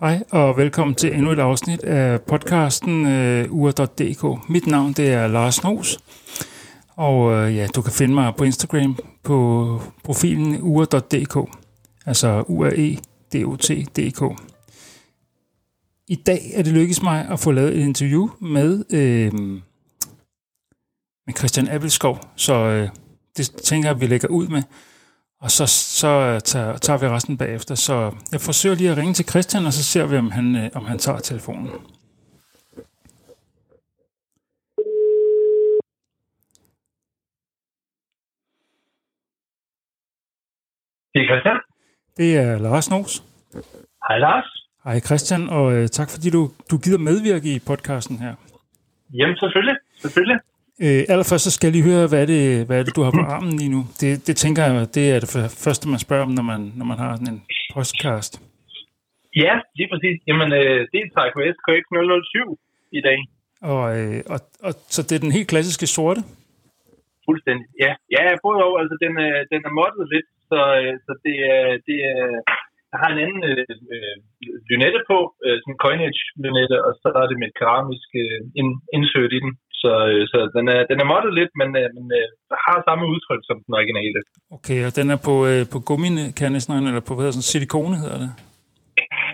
Hej og velkommen til endnu et afsnit af podcasten øh, uh, ur.dk. Mit navn det er Lars Nos, og uh, ja, du kan finde mig på Instagram på profilen ur.dk, altså u r e. d k. I dag er det lykkedes mig at få lavet et interview med, uh, med Christian Appelskov, så uh, det tænker jeg, at vi lægger ud med. Og så, så tager, tager vi resten bagefter. Så jeg forsøger lige at ringe til Christian, og så ser vi, om han, øh, om han tager telefonen. Det er Christian. Det er Lars Nos. Hej Lars. Hej Christian, og øh, tak fordi du, du gider medvirke i podcasten her. Jamen selvfølgelig, selvfølgelig. Øh, allerførst så skal jeg lige høre, hvad er, det, hvad er det, du har på armen lige nu? Det, det tænker jeg, det er det første, man spørger om, når man, når man har sådan en podcast. Ja, lige præcis. Jamen, øh, det er Taiko SKX 007 i dag. Og, øh, og, og, så det er den helt klassiske sorte? Fuldstændig, ja. Ja, både over. Altså, den, øh, den er moddet lidt, så, øh, så det, er, det er... Jeg har en anden øh, øh, lynette på, øh, sådan en coinage-lynette, og så er det med keramisk øh, indsøgt i den. Så, øh, så den, er, den er moddet lidt, men, øh, men øh, har samme udtryk som den originale. Okay, og den er på, på gummikanisten, eller på hvad hedder sådan, silikone hedder det?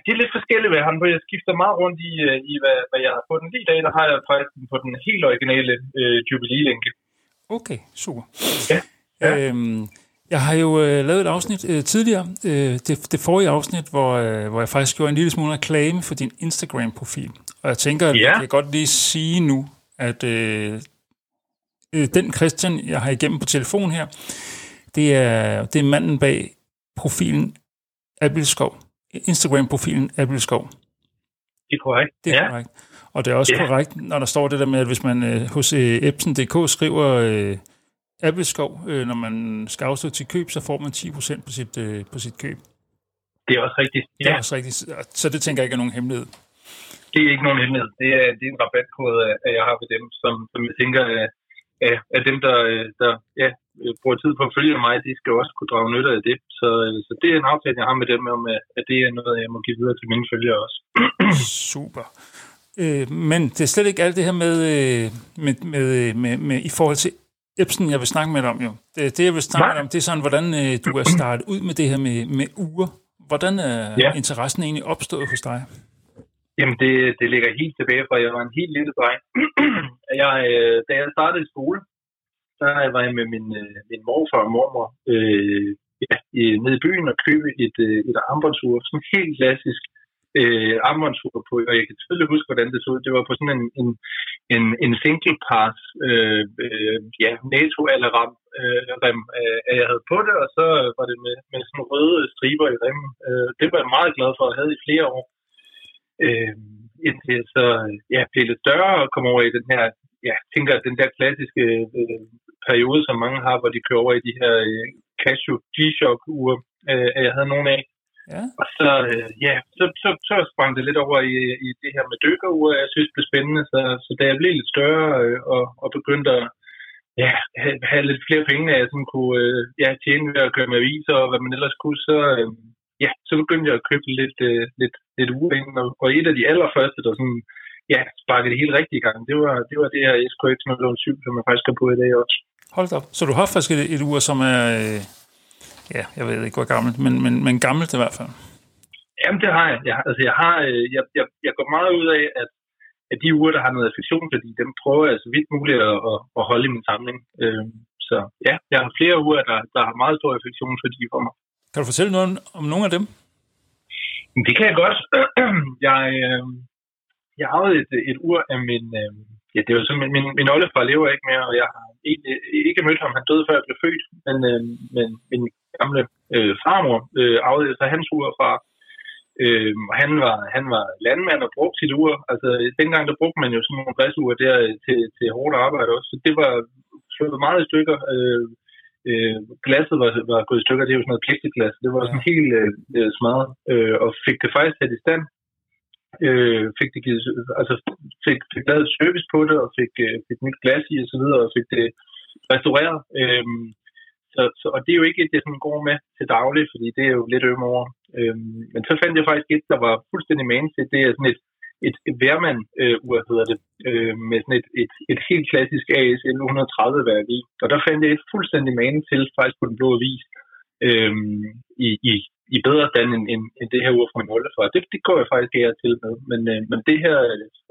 Det er lidt forskelligt ved ham, for jeg skifter meget rundt i, i hvad, hvad jeg har på den lige i dag. Der har jeg faktisk den på den helt originale øh, Jubilee-lænke. Okay, super. Ja. ja. Øhm, jeg har jo øh, lavet et afsnit øh, tidligere, øh, det, det forrige afsnit, hvor, øh, hvor jeg faktisk gjorde en lille smule reklame for din Instagram-profil. Og jeg tænker, at ja. jeg kan godt lige sige nu, at øh, øh, den Christian, jeg har igennem på telefon her, det er, det er manden bag profilen Abelskov. Instagram-profilen Abelskov. Det er korrekt. Det er ja. korrekt. Og det er også ja. korrekt, når der står det der med, at hvis man øh, hos øh, Epson.dk skriver øh, Abelskov, øh, når man skal afstå til køb, så får man 10% på sit, øh, på sit køb. Det er også rigtigt. Ja. Det er også rigtigt. Så det tænker jeg ikke er nogen hemmelighed det er ikke nogen hemmelighed. Det er, det er en rabatkode, jeg har ved dem, som, som jeg tænker, at, at dem, der, der ja, bruger tid på at følge mig, de skal også kunne drage nytte af det. Så, så det er en aftale, jeg har med dem om, at det er noget, jeg må give videre til mine følgere også. Super. Øh, men det er slet ikke alt det her med, øh, med, med, med, med i forhold til Epson, jeg vil snakke med dig om jo. Det, det jeg vil snakke med dig om, det er sådan, hvordan øh, du er startet ud med det her med, med uger. Hvordan er ja. interessen egentlig opstået hos dig? Jamen, det, det ligger helt tilbage fra, jeg var en helt lille dreng. jeg, øh, da jeg startede i skole, så var jeg med min, øh, min morfar og mormor øh, ja, nede i byen og købe et, øh, et armbåndsur. Sådan helt klassisk øh, armbåndsur på, og jeg kan tydeligt huske, hvordan det så ud. Det var på sådan en, en, en, en single pass, øh, øh, ja, NATO eller ram, øh, rem, øh, jeg havde på det, og så var det med, med sådan røde striber i remmen. Øh, det var jeg meget glad for at have i flere år øh, indtil jeg så ja, blev lidt større og kom over i den her, ja, tænker den der klassiske øh, periode, som mange har, hvor de kører over i de her øh, Casio G-Shock-ure, øh, at jeg havde nogle af. Ja. Og så, øh, ja, så, så, så sprang det lidt over i, i det her med dykkerure, jeg synes det blev spændende. Så, så da jeg blev lidt større øh, og, og begyndte at ja, have, have lidt flere penge, at jeg sådan kunne øh, ja, tjene ved at køre med aviser og hvad man ellers kunne, så, øh, ja, så begyndte jeg at købe lidt, øh, lidt, lidt uring, og, og et af de allerførste, der sådan, ja, sparkede det helt rigtigt i gang, det var det, var det her SKX 007, som jeg faktisk har på i dag også. Hold da op. Så du har faktisk et, et ur, som er, øh, ja, jeg ved ikke, hvor gammelt, men, men, men gammelt i hvert fald. Jamen, det har jeg. jeg altså, jeg, har, øh, jeg, jeg, jeg går meget ud af, at, at de uger, der har noget fordi dem prøver jeg så vidt muligt at, at, at holde i min samling. Øh, så ja, jeg har flere uger, der, der har meget stor affektionsværdi for mig. Kan du fortælle noget om nogle af dem? Det kan jeg godt. Jeg, øh, jeg arvede et, et ur af min... Øh, ja, det var simpelthen, min, min, oldefar lever ikke mere, og jeg har ikke, ikke mødt ham. Han døde før jeg blev født, men, øh, men min gamle øh, farmor øh, arvede så hans ur fra. Øh, han, var, han var landmand og brugte sit ur. Altså, dengang der brugte man jo sådan nogle græsure der øh, til, til hårdt arbejde også. Så det var slået meget i stykker. Øh, øh, glasset var, var gået i stykker, det er jo sådan noget plexiglas, det var sådan helt øh, smadret, øh, og fik det faktisk sat i stand, øh, fik det givet, altså fik, fik lavet service på det, og fik, øh, fik nyt glas i og så videre, og fik det restaureret. Øh, så, så, og det er jo ikke det, som går med til daglig, fordi det er jo lidt øm over. Øhm, men så fandt jeg faktisk et, der var fuldstændig til. Det er sådan et, et, værmand øh, ur hedder det, øh, med sådan et, et, et helt klassisk AS 130 værk i. Og der fandt jeg et fuldstændig man til, faktisk på den blå avis, øh, i, i, i bedre stand end, end, end det her ur fra min oldefar. Det, det går jeg faktisk ikke til med. Men, øh, men det her,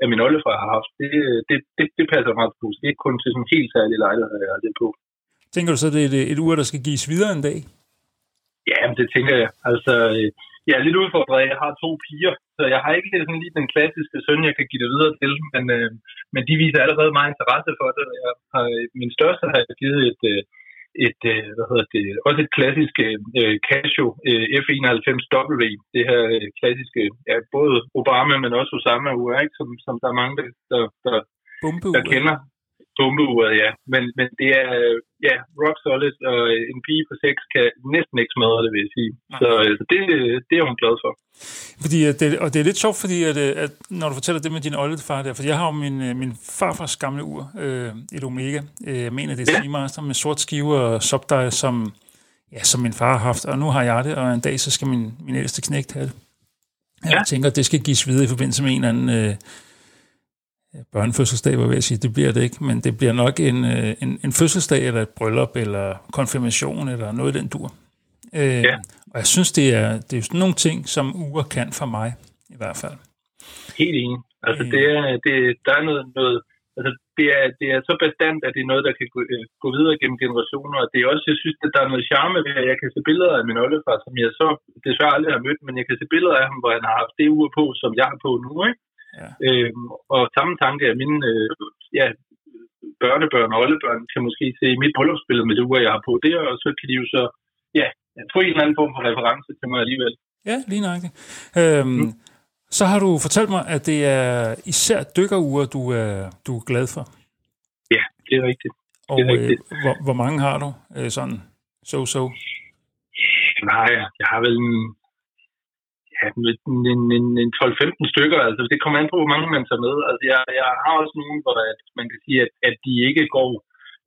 at min oldefar har haft, det, det, det, det passer meget på. Det er ikke kun til sådan helt særlig lejlighed, jeg har det på. Tænker du så, det er et, et ur, der skal gives videre en dag? Ja, det tænker jeg. Altså, øh, jeg er lidt udfordret. Jeg har to piger, så jeg har ikke sådan lige den klassiske søn, jeg kan give det videre til, men, øh, men de viser allerede meget interesse for det. Jeg har, min største har jeg givet et, øh, et, øh, hvad hedder det, også et klassisk øh, Casio øh, F91W, det her øh, klassiske, ja, både Obama, men også Osama ur, ikke? Som, som der er mange, der, der, der, der kender bombeuret, ja. Men, men det er ja, rock solid, og en pige på 6 kan næsten ikke smadre det, vil jeg sige. Så, så det, det er hun glad for. Fordi, det, og det er lidt sjovt, fordi at, at når du fortæller det med din oldefar der, for jeg har jo min, min farfars gamle ur, øh, et Omega, øh, jeg mener det er ja. Seamaster med sort skive og subdial, som, ja, som min far har haft, og nu har jeg det, og en dag så skal min, min ældste knægt have det. Jeg ja. tænker, at det skal gives videre i forbindelse med en eller anden... Øh, børnefødselsdag, var jeg ved at sige, det bliver det ikke, men det bliver nok en, øh, en, en fødselsdag, eller et bryllup, eller konfirmation, eller noget i den dur. Øh, ja. Og jeg synes, det er, det er sådan nogle ting, som uger kan for mig, i hvert fald. Helt enig. Altså, øh. det er, det, der er noget, noget altså, det er, det er så bestandt, at det er noget, der kan gå, øh, gå videre gennem generationer. Og det er også, jeg synes, at der er noget charme ved, at jeg kan se billeder af min oldefar, som jeg så desværre aldrig har mødt, men jeg kan se billeder af ham, hvor han har haft det ur på, som jeg er på nu, ikke? Ja. Øhm, og samme tanke af mine øh, ja, børnebørn og oldebørn kan måske se mit bryllupsbillede med det ur, jeg har på der, og så kan de jo så ja, få en eller anden form for reference til mig alligevel. Ja, lige nøjagtigt. Øhm, mm. Så har du fortalt mig, at det er især dykkerure, du er, du er glad for. Ja, det er rigtigt. Og det er rigtigt. Øh, hvor, hvor mange har du? Øh, sådan so-so? Nej, jeg har vel en ja, en, en, en 12-15 stykker. Altså, det kommer an på, hvor mange man tager med. Altså, jeg, jeg har også nogle, hvor at man kan sige, at, at de ikke går,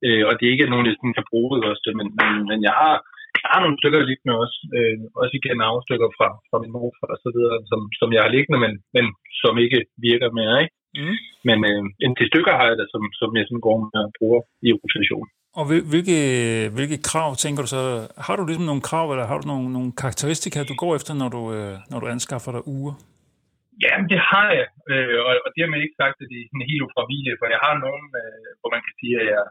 øh, og det ikke er nogen, der kan bruge det også. Men, men, men jeg har, jeg har nogle stykker liggende også. Øh, også igen afstykker fra, fra min mor og så videre, som, som jeg har liggende, men, men som ikke virker mere. Ikke? Mm. Men øh, en til stykker har jeg det, som, som jeg sådan går med og bruger i rotation. Og hvilke, hvilke krav tænker du så? Har du ligesom nogle krav, eller har du nogle, nogle karakteristika, du går efter, når du, øh, når du anskaffer dig uger? Ja, det har jeg, øh, og, og det har man ikke sagt, at det er sådan helt ufravilligt, for jeg har nogen, øh, hvor man kan sige, at jeg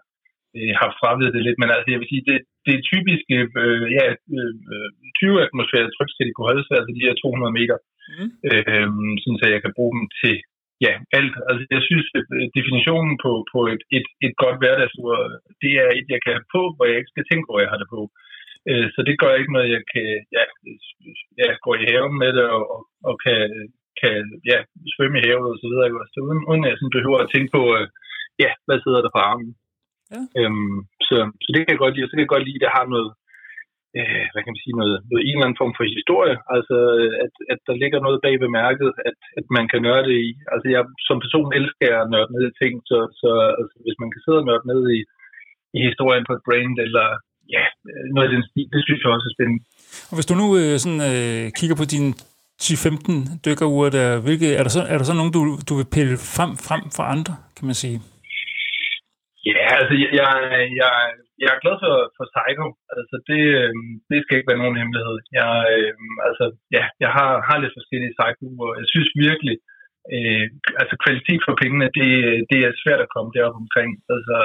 øh, har fravidet det lidt, men altså jeg vil sige, det, det er typisk øh, ja, øh, 20 atmosfære tryk skal de kunne holde sig, altså de her 200 meter, mm. øh, sådan så jeg kan bruge dem til ja, alt. Altså, jeg synes, at øh, definitionen på, på et, et, et godt hverdagsur, det er et, jeg kan have på, hvor jeg ikke skal tænke, hvor jeg har det på. Øh, så det gør ikke noget, jeg kan ja, ja, gå i haven med det, og, og kan, kan ja, svømme i havet og så videre, så uden, uden at jeg sådan behøver at tænke på, øh, ja, hvad sidder der på armen. Ja. Øhm, så, så det kan jeg godt lide, og så kan jeg godt lide, at det har noget, øh, hvad kan man sige, noget, noget en eller anden form for historie, altså at, at der ligger noget bag ved mærket, at, at man kan nørde i. Altså jeg som person elsker at nørde ned i ting, så, så altså, hvis man kan sidde og nørde ned i, i historien på et brand, eller ja, noget af den stil, det synes jeg også er spændende. Og hvis du nu øh, sådan, øh, kigger på dine 10-15 dykkerure, der, hvilke, er, der så, er der så nogen, du, du vil pille frem, frem for andre, kan man sige? Ja, altså jeg, jeg, jeg, jeg er glad for, for Psycho. Altså det, øh, det skal ikke være nogen hemmelighed. Jeg, øh, altså, ja, jeg har, har lidt forskellige Psycho, og jeg synes virkelig, øh, altså kvalitet for pengene, det, det er svært at komme derop omkring. Altså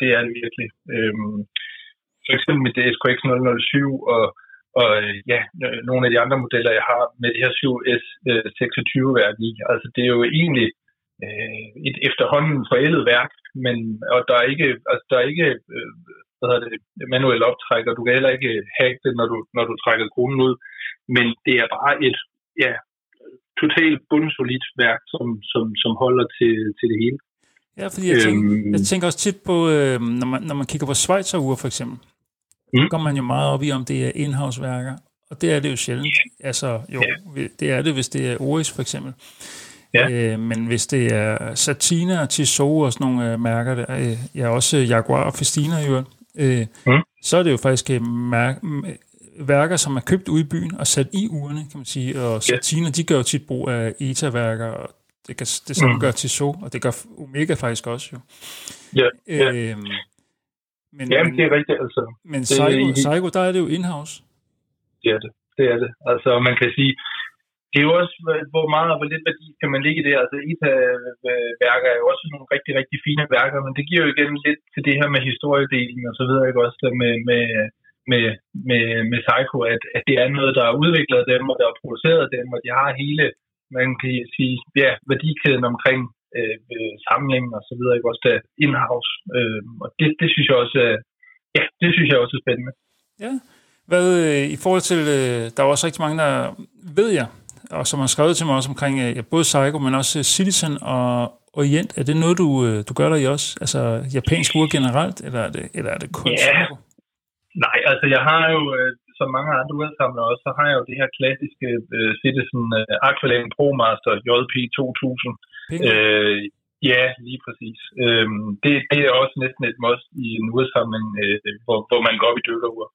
det er det virkelig. Øh, for eksempel med det SKX 007 og og ja, nogle af de andre modeller, jeg har med det her 7S26-værdi. Øh, altså det er jo egentlig øh, et efterhånden forældet værk, men og der er ikke, altså, der er ikke øh, hvad hedder det, manuel optræk, og du kan heller ikke hacke det, når du, når du trækker kronen ud. Men det er bare et ja, totalt bundsolidt værk, som, som, som holder til, til det hele. Ja, fordi jeg tænker, øhm, jeg tænker også tit på, øh, når, man, når man kigger på Schweizer for eksempel, mm. så går man jo meget op i, om det er indhavsværker, og det er det jo sjældent. Yeah. Altså, jo, yeah. det er det, hvis det er Oris for eksempel. Ja. Øh, men hvis det er Satina og Tissot og sådan nogle øh, mærker, der, øh, ja, også Jaguar og Festina øvrigt, øh, mm. så er det jo faktisk øh, mær- værker, som er købt ude i byen og sat i urene, kan man sige. Og Satina, yeah. de gør jo tit brug af ETA-værker, og det, kan, det samme mm. gør Tissot, og det gør Omega faktisk også jo. Ja, yeah, yeah. Øhm, men, Jamen, det er rigtigt, altså. Men i, Saigo, der er det jo in-house. Det er det, det er det. Altså, man kan sige, det er jo også, hvor meget og hvor lidt værdi kan man ligge i det. Altså, ETA-værker er jo også nogle rigtig, rigtig fine værker, men det giver jo igen lidt til det her med historiedelen og så videre, ikke også, med, med, med, med, med Psycho, at, at det er noget, der er udviklet dem, og der er produceret dem, og de har hele, man kan sige, ja, værdikæden omkring øh, øh, samlingen og så videre, ikke også der in-house. Øh, og det, det synes jeg også, ja, det synes jeg også er spændende. Ja. Hvad øh, i forhold til, øh, der er også rigtig mange, der ved jeg, og som har skrevet til mig også omkring ja, både Psycho, men også Citizen og Orient. Er det noget, du, du gør der i også? Altså japansk ur generelt, eller er det, eller er det kun Ja, Nej, altså jeg har jo, øh, som mange andre udsamlere også, så har jeg jo det her klassiske uh, Citizen uh, Aqualane Pro Master JP 2000. Uh, ja, lige præcis. Uh, det, det er også næsten et must i en udsamling, uh, hvor, hvor man går op i dykkerur.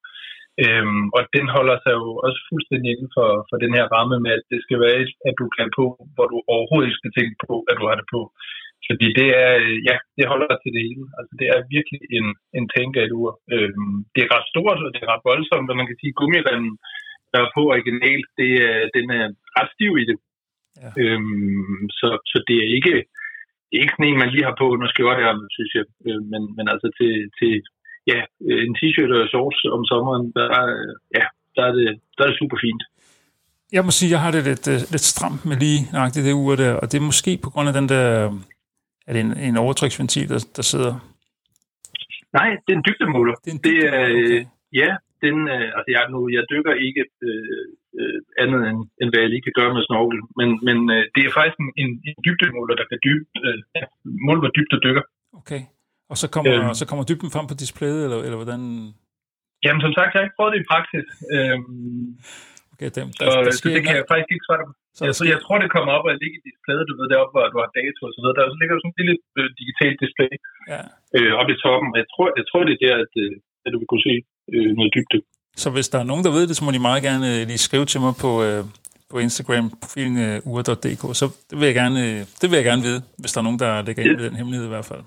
Uh, og den holder sig jo også fuldstændig inden for, for den her ramme med, at det skal være at du kan på, hvor du overhovedet ikke skal tænke på, at du har det på. Fordi det er, ja, det holder til det hele. Altså det er virkelig en, en ur. Øhm, det er ret stort, og det er ret voldsomt, og man kan sige, gummiremmen, der er på originalt, det er, den er ret stiv i det. Ja. Øhm, så, så det er ikke, det er ikke sådan en, man lige har på under skjorteærmet, synes jeg. Øh, men, men altså til, til ja, en t-shirt og shorts om sommeren, der, ja, der, er det, der er det super fint. Jeg må sige, jeg har det lidt, øh, lidt stramt med lige nøjagtigt det ur der, og det er måske på grund af den der er det en, en overtryksventil, der, der sidder? Nej, det er en dybdemåler. Det er, en dybdemåler. det er okay. Ja, den, øh, altså jeg, nu, jeg dykker ikke øh, øh, andet end, end hvad jeg lige kan gøre med snorkel, men, men øh, det er faktisk en, en, en dybdemåler, der kan dybe, øh, måle, hvor dybt du dykker. Okay, og så kommer, øh, så kommer dybden frem på displayet, eller, eller hvordan? Jamen som sagt, jeg har ikke prøvet det i praksis. Øh, Okay, dem, der, så, der så det kan jeg faktisk ikke svare på. Så, jeg, så jeg tror, det kommer op og ligger i displayet, du ved, deroppe, hvor du har dato og så videre. Der ligger sådan et lille øh, digitalt display ja. øh, oppe i toppen. Jeg tror, jeg tror, det er der, at, øh, at du vil kunne se øh, noget dybde. Så hvis der er nogen, der ved det, så må de meget gerne øh, lige skrive til mig på, øh, på Instagram, profilen øh, ur.dk. Så det vil, jeg gerne, øh, det vil jeg gerne vide, hvis der er nogen, der lægger ind med den hemmelighed i hvert fald.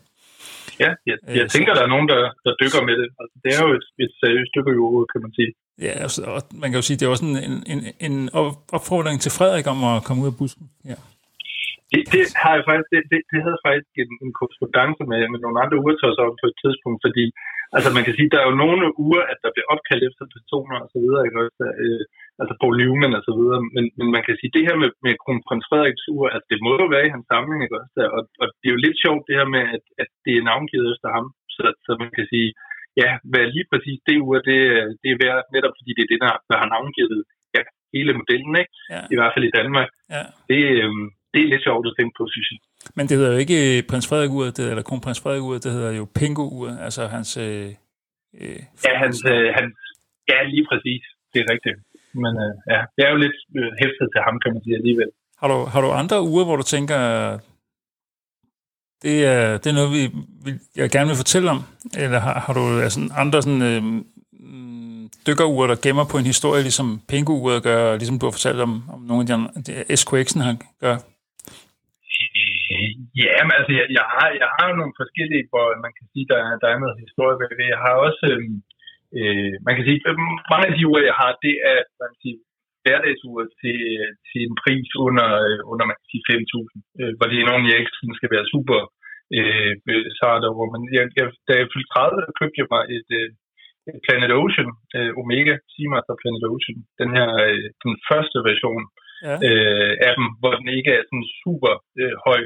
Ja, jeg, jeg øh, tænker, der er nogen, der, der dykker med det. Altså, det er jo et, et seriøst dykkerjord, kan man sige. Ja, og man kan jo sige, det er også en, en, en opfordring til Frederik om at komme ud af busken. Ja. Det, det, har jeg faktisk, det, det, det havde faktisk en, en korrespondence med, med nogle andre urtøjs om på et tidspunkt, fordi altså man kan sige, der er jo nogle uger, at der bliver opkaldt efter personer og så videre, ikke også? Øh, altså på Newman og så videre, men, men man kan sige, det her med, med kronprins Frederiks ur, altså det må jo være i hans samling, ikke også? Og, og det er jo lidt sjovt det her med, at, at det er navngivet efter ham, så, så man kan sige, ja, hvad lige præcis det ur, det, det er værd, netop fordi det er det, der, der har navngivet ja, hele modellen, ikke? Ja. I hvert fald i Danmark. Ja. Det, øhm, det er lidt sjovt at tænke på, synes jeg. Men det hedder jo ikke prins Frederik ur, det, eller kronprins Frederik ur, det hedder jo Pingo ur, altså hans... Øh, øh, ja, hans, øh, hans, ja, lige præcis. Det er rigtigt. Men øh, ja, det er jo lidt øh, hæftet til ham, kan man sige alligevel. Har du, har du andre uger, hvor du tænker, det er, det er noget, vi, jeg gerne vil fortælle om? Eller har, har du altså, andre sådan, øh, dykkerure, der gemmer på en historie, ligesom Pingu-uret gør, ligesom du har fortalt om, om nogle af de andre, SQX'en har gør? Ja, men altså, jeg, jeg, har, jeg har nogle forskellige, hvor man kan sige, der, der er noget historie ved. Jeg har også, øh, øh, man kan sige, mange af de uger, jeg har, det er, man kan sige, hverdagsure til, til en pris under, under man kan sige 5.000, øh, hvor det er nogen, jeg ikke sådan skal være super øh, sart over. Men jeg, jeg, da jeg fyldte 30, købte jeg mig et, øh, et Planet Ocean, øh, Omega Seamaster Planet Ocean, den her øh, den første version ja. øh, af dem, hvor den ikke er sådan super øh, høj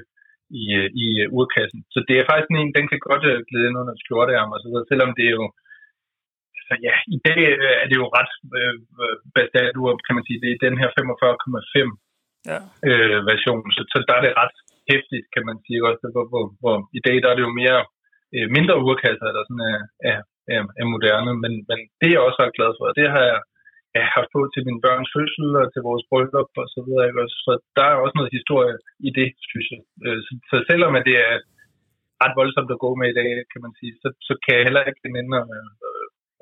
i, øh, i uh, urkassen. Så det er faktisk en, den kan godt glæde ind under skjortearm og så videre, selvom det er jo så ja, i dag øh, er det jo ret øh, bastant, kan man sige. Det er den her 45,5 ja. øh, version, så, så der er det ret hæftigt, kan man sige. Også, hvor, hvor, hvor, I dag der er det jo mere øh, mindre urkasser, der sådan er, er, er, er moderne, men, men det er jeg også ret glad for. Det har jeg, jeg har haft på til min børns fødsel og til vores bryllup og så videre. Ikke? Så der er også noget historie i det, synes jeg. Øh, så, så selvom det er ret voldsomt at gå med i dag, kan man sige, så, så kan jeg heller ikke nænde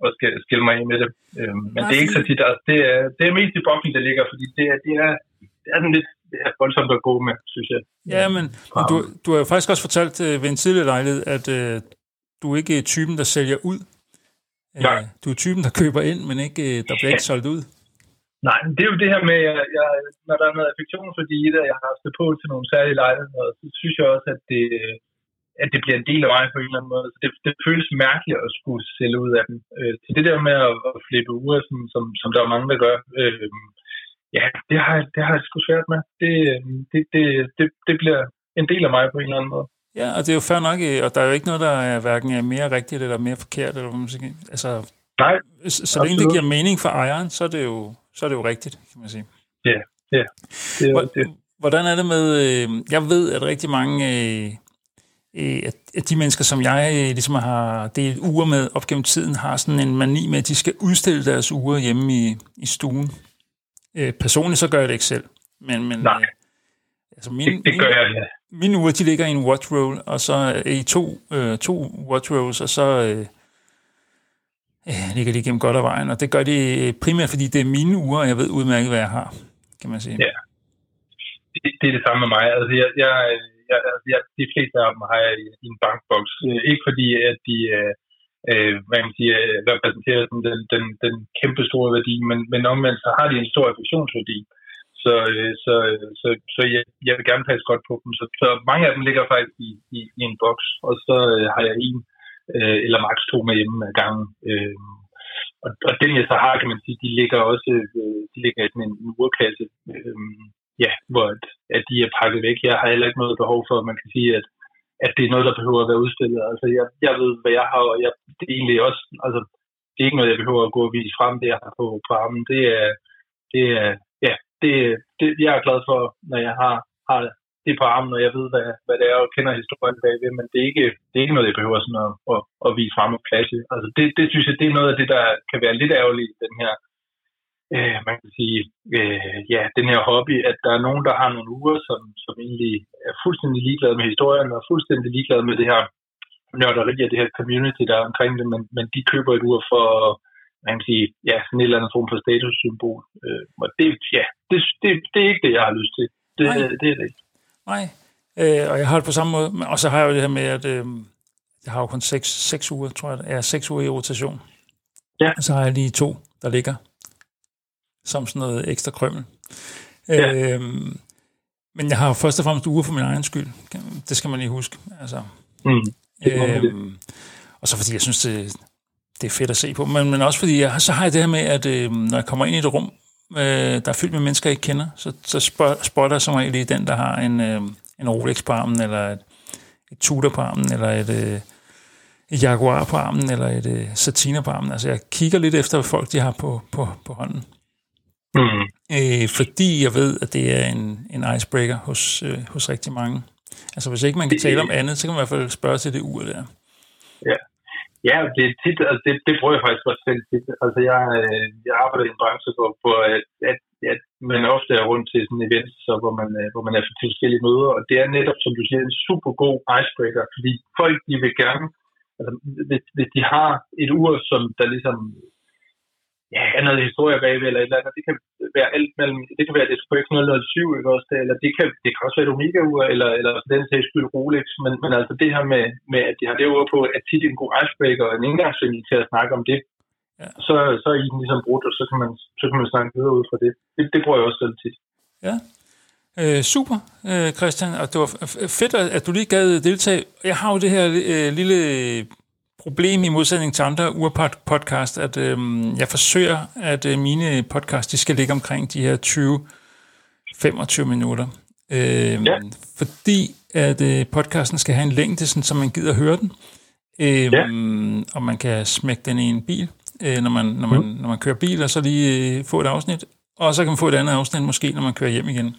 at skille mig af med det. Men det er ikke så tit. Altså, det, er, det er mest i boksen, der ligger, fordi det er, det er, det er sådan lidt det er voldsomt at gå med, synes jeg. Ja, men, men du, du har faktisk også fortalt øh, ved en tidligere lejlighed, at øh, du ikke er typen, der sælger ud. Øh, du er typen, der køber ind, men ikke, øh, der bliver ikke solgt ud. Nej, det er jo det her med, at jeg, når der er noget affektionsværdi i det, jeg har haft det på til nogle særlige lejligheder, så synes jeg også, at det, at det bliver en del af mig på en eller anden måde. Så det, det føles mærkeligt at skulle sælge ud af dem. Øh, så det der med at, at flippe uger, som, som, som der er mange, der gør, øh, ja, det har, det har jeg sgu svært med. Det, det, det, det, det bliver en del af mig på en eller anden måde. Ja, og det er jo fair nok, og der er jo ikke noget, der er hverken er mere rigtigt eller mere forkert. Eller hvad man siger. Altså, Nej, så, så længe det giver mening for ejeren, så er det jo, så er det jo rigtigt, kan man sige. Ja, ja. Det er det. Hvordan er det med, øh, jeg ved, at rigtig mange øh, øh, at de mennesker, som jeg øh, ligesom har delt uger med op gennem tiden, har sådan en mani med, at de skal udstille deres uger hjemme i, i stuen. Øh, personligt så gør jeg det ikke selv. Men, men, Nej, altså min, det, det gør jeg, ja. Mine uger, de ligger i en watch roll, og så i to, øh, to watch rolls, og så øh, øh, ligger de gennem godt af vejen. Og det gør de primært, fordi det er mine uger, og jeg ved udmærket, hvad jeg har, kan man sige. Ja, det, det er det samme med mig. Altså, jeg, jeg jeg, jeg, de fleste af dem har jeg i, en bankboks. Øh, ikke fordi, at de øh, øh hvad man siger, øh, repræsenterer den, den, den, den kæmpe store værdi, men, men omvendt så har de en stor affektionsværdi. Øh, så, øh, så, øh, så så jeg, jeg vil gerne passe godt på dem. Så, så mange af dem ligger faktisk i, i, i en boks, og så øh, har jeg en øh, eller maks to med hjemme ad gangen. Øh, og, og den jeg så har, kan man sige, de ligger også øh, de ligger i en, en urkasse. Øh, ja, hvor at, at de er pakket væk. Jeg har heller ikke noget behov for, at man kan sige, at, at det er noget, der behøver at være udstillet. Altså, jeg, jeg ved, hvad jeg har, og jeg, det er egentlig også, altså, det er ikke noget, jeg behøver at gå og vise frem, det jeg har på, på armen. Det er, det er, det, det, jeg er glad for, når jeg har, har det på armen, og jeg ved, hvad, hvad det er, og kender historien bagved, men det er ikke, det er ikke noget, jeg behøver sådan at, at, at vise frem og klasse. Altså, det, det synes jeg, det er noget af det, der kan være lidt ærgerligt den her øh, man kan sige, øh, ja, den her hobby, at der er nogen, der har nogle uger, som, som egentlig er fuldstændig ligeglade med historien, og fuldstændig ligeglade med det her nørderi og det her community, der er omkring det, men, men de køber et ur for, man kan sige, ja, sådan et eller andet form for statussymbol. Øh, og det, ja, det, det, det er ikke det, jeg har lyst til. Det, Nej. det, det er det ikke. Nej, øh, og jeg har det på samme måde, og så har jeg jo det her med, at øh, jeg har jo kun seks, seks uger, tror jeg, er seks uger i rotation. Ja. Og så har jeg lige to, der ligger som sådan noget ekstra krømmel. Ja. Øhm, men jeg har først og fremmest uger for min egen skyld. Det skal man lige huske. Altså, mm, øhm, og så fordi jeg synes, det, det er fedt at se på. Men, men også fordi, jeg, så har jeg det her med, at øh, når jeg kommer ind i et rum, øh, der er fyldt med mennesker, jeg ikke kender, så, så spotter jeg som regel lige den, der har en, øh, en Rolex på armen, eller et, et Tudor på armen, eller et, øh, et Jaguar på armen, eller et øh, Satina på armen. Altså jeg kigger lidt efter, hvad folk de har på, på, på hånden. Mm. Øh, fordi jeg ved, at det er en, en icebreaker hos, øh, hos rigtig mange. Altså hvis ikke man kan tale om andet, så kan man i hvert fald spørge til det ur der. Ja, det, er tit, altså det, det bruger jeg faktisk også selv tit. Altså jeg, øh, jeg arbejder i en branche, hvor, hvor at, at, at man ofte er rundt til sådan events, så hvor, man, øh, hvor man er til forskellige møder, og det er netop, som du siger, en super god icebreaker, fordi folk de vil gerne, altså hvis, hvis de har et ur, som der ligesom ja, noget historie bagved, eller et eller andet. Det kan være alt mellem, det kan være det Square 007, ikke også? Eller det kan, det kan også være et Omega-ur, eller, eller den sags skyld Rolex. Men, men altså det her med, med, at de har det ur på, at tit en god icebreaker og en indgangsvinkel til at snakke om det. Ja. Så, så er I den ligesom brudt, og så kan man, så kan man snakke videre ud fra det. Det, det bruger jeg også selv tit. Ja. Øh, super, øh, Christian, og det var fedt, at du lige gad deltage. Jeg har jo det her øh, lille problem i modsætning til andre urpodcast, at øh, jeg forsøger, at øh, mine podcast de skal ligge omkring de her 20-25 minutter. Øh, ja. Fordi at øh, podcasten skal have en længde, sådan, så man gider høre den. Øh, ja. Og man kan smække den i en bil, øh, når, man, når, man, mm. når man kører bil, og så lige øh, få et afsnit. Og så kan man få et andet afsnit måske, når man kører hjem igen.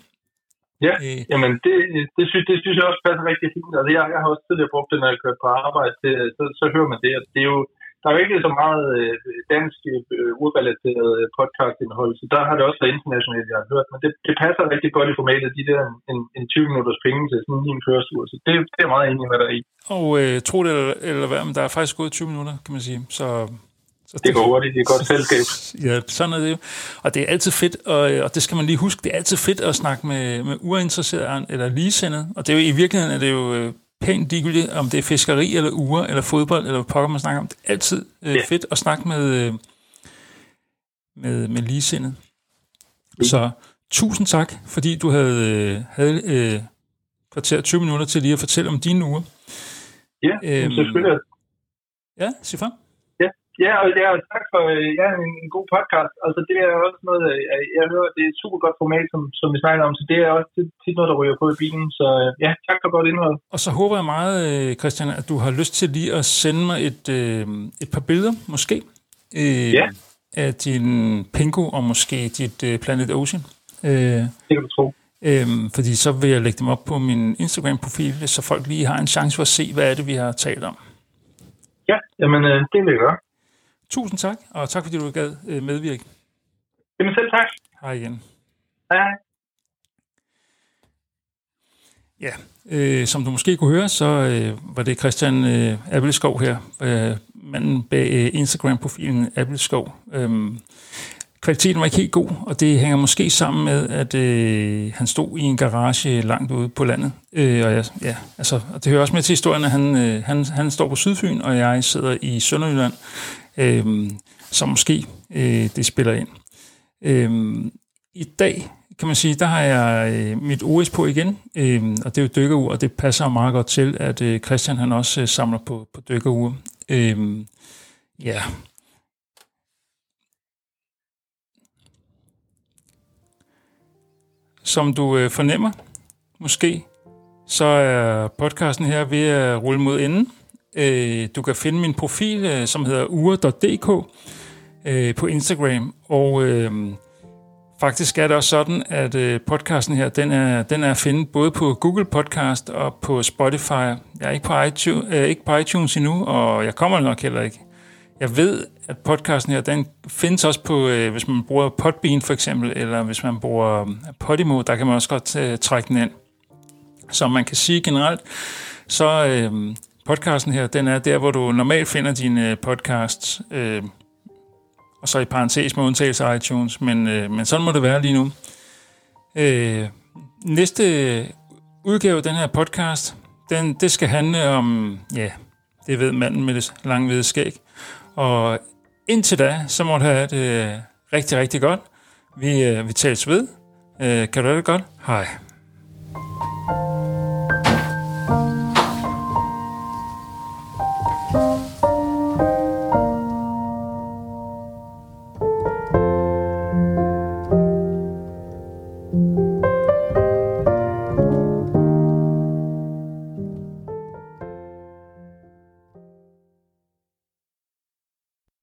Ja, øh. jamen det, det, synes, det synes jeg også passer rigtig fint. Altså jeg, jeg har også tidligere brugt det, når jeg kører på arbejde, det, så, så hører man det. Det er jo, der er jo ikke så meget øh, dansk øh, urrelateret podcastindhold, så der har det også været internationalt, jeg har hørt. Men det, det passer rigtig godt i formatet, de der en, en 20 minutters penge til sådan en kørestur. Så det, det er meget enig med dig i. Og øh, tro det eller, eller hvad, men der er faktisk gået 20 minutter, kan man sige. Så, Så det, går hurtigt, det er godt selskab. ja, sådan er det jo. Og det er altid fedt, og, og det skal man lige huske, det er altid fedt at snakke med, med uinteresserede eller ligesindede. Og det er jo i virkeligheden er det jo øh, pænt ligegyldigt, om det er fiskeri, eller uger, eller fodbold, eller pokker man snakker om. Det er altid øh, fedt at snakke med, øh, med, med ligesindede. Mm. Så tusind tak, fordi du havde, øh, havde øh, kvarter 20 minutter til lige at fortælle om dine uger. Ja, øhm, selvfølgelig. Ja, sig frem. Ja, og ja, tak for ja, en, en god podcast. Altså, det er også noget, jeg, jeg hører, det er et super godt format, som, som vi snakker om, så det er også tit noget, der ryger på i bilen. Så ja, tak for godt indhold. Og så håber jeg meget, øh, Christian, at du har lyst til lige at sende mig et, øh, et par billeder, måske. Øh, ja. Af din Pingo og måske dit øh, Planet Ocean. Øh, det kan du tro. Øhm, fordi så vil jeg lægge dem op på min Instagram-profil, så folk lige har en chance for at se, hvad er det, vi har talt om. Ja, jamen øh, det vil jeg gøre. Tusind tak, og tak fordi du gad øh, medvirke. Jamen selv tak. Hej igen. Hej hej. Ja, øh, som du måske kunne høre, så øh, var det Christian øh, Appelskov her, øh, manden bag øh, Instagram-profilen Appelskov. Øh, kvaliteten var ikke helt god, og det hænger måske sammen med, at øh, han stod i en garage langt ude på landet. Øh, og jeg, ja, altså, og det hører også med til historien, at han, øh, han, han står på Sydfyn, og jeg sidder i Sønderjylland, øh, så måske øh, det spiller ind. Øh, I dag kan man sige, der har jeg øh, mit OS på igen, øh, og det er jo dykkerur, og det passer meget godt til, at øh, Christian han også øh, samler på, på dykkerur. Øh, ja, Som du øh, fornemmer, måske, så er podcasten her ved at rulle mod enden. Øh, du kan finde min profil, øh, som hedder ure.dk øh, på Instagram, og øh, faktisk er det også sådan, at øh, podcasten her, den er, den er at finde både på Google Podcast og på Spotify. Jeg er ikke på iTunes, øh, ikke på iTunes endnu, og jeg kommer nok heller ikke. Jeg ved, at podcasten her, den findes også på, øh, hvis man bruger Podbean for eksempel, eller hvis man bruger øh, Podimo, der kan man også godt øh, trække den ind. Så man kan sige generelt, så øh, podcasten her, den er der, hvor du normalt finder dine øh, podcasts, øh, og så i parentes med undtagelse af iTunes, men, øh, men sådan må det være lige nu. Øh, næste udgave af den her podcast, den, det skal handle om, ja, det ved manden med det lange hvide skæg, og indtil da, så må du have det rigtig, rigtig godt. Vi, øh, vi tales ved. Øh, kan du have det godt? Hej.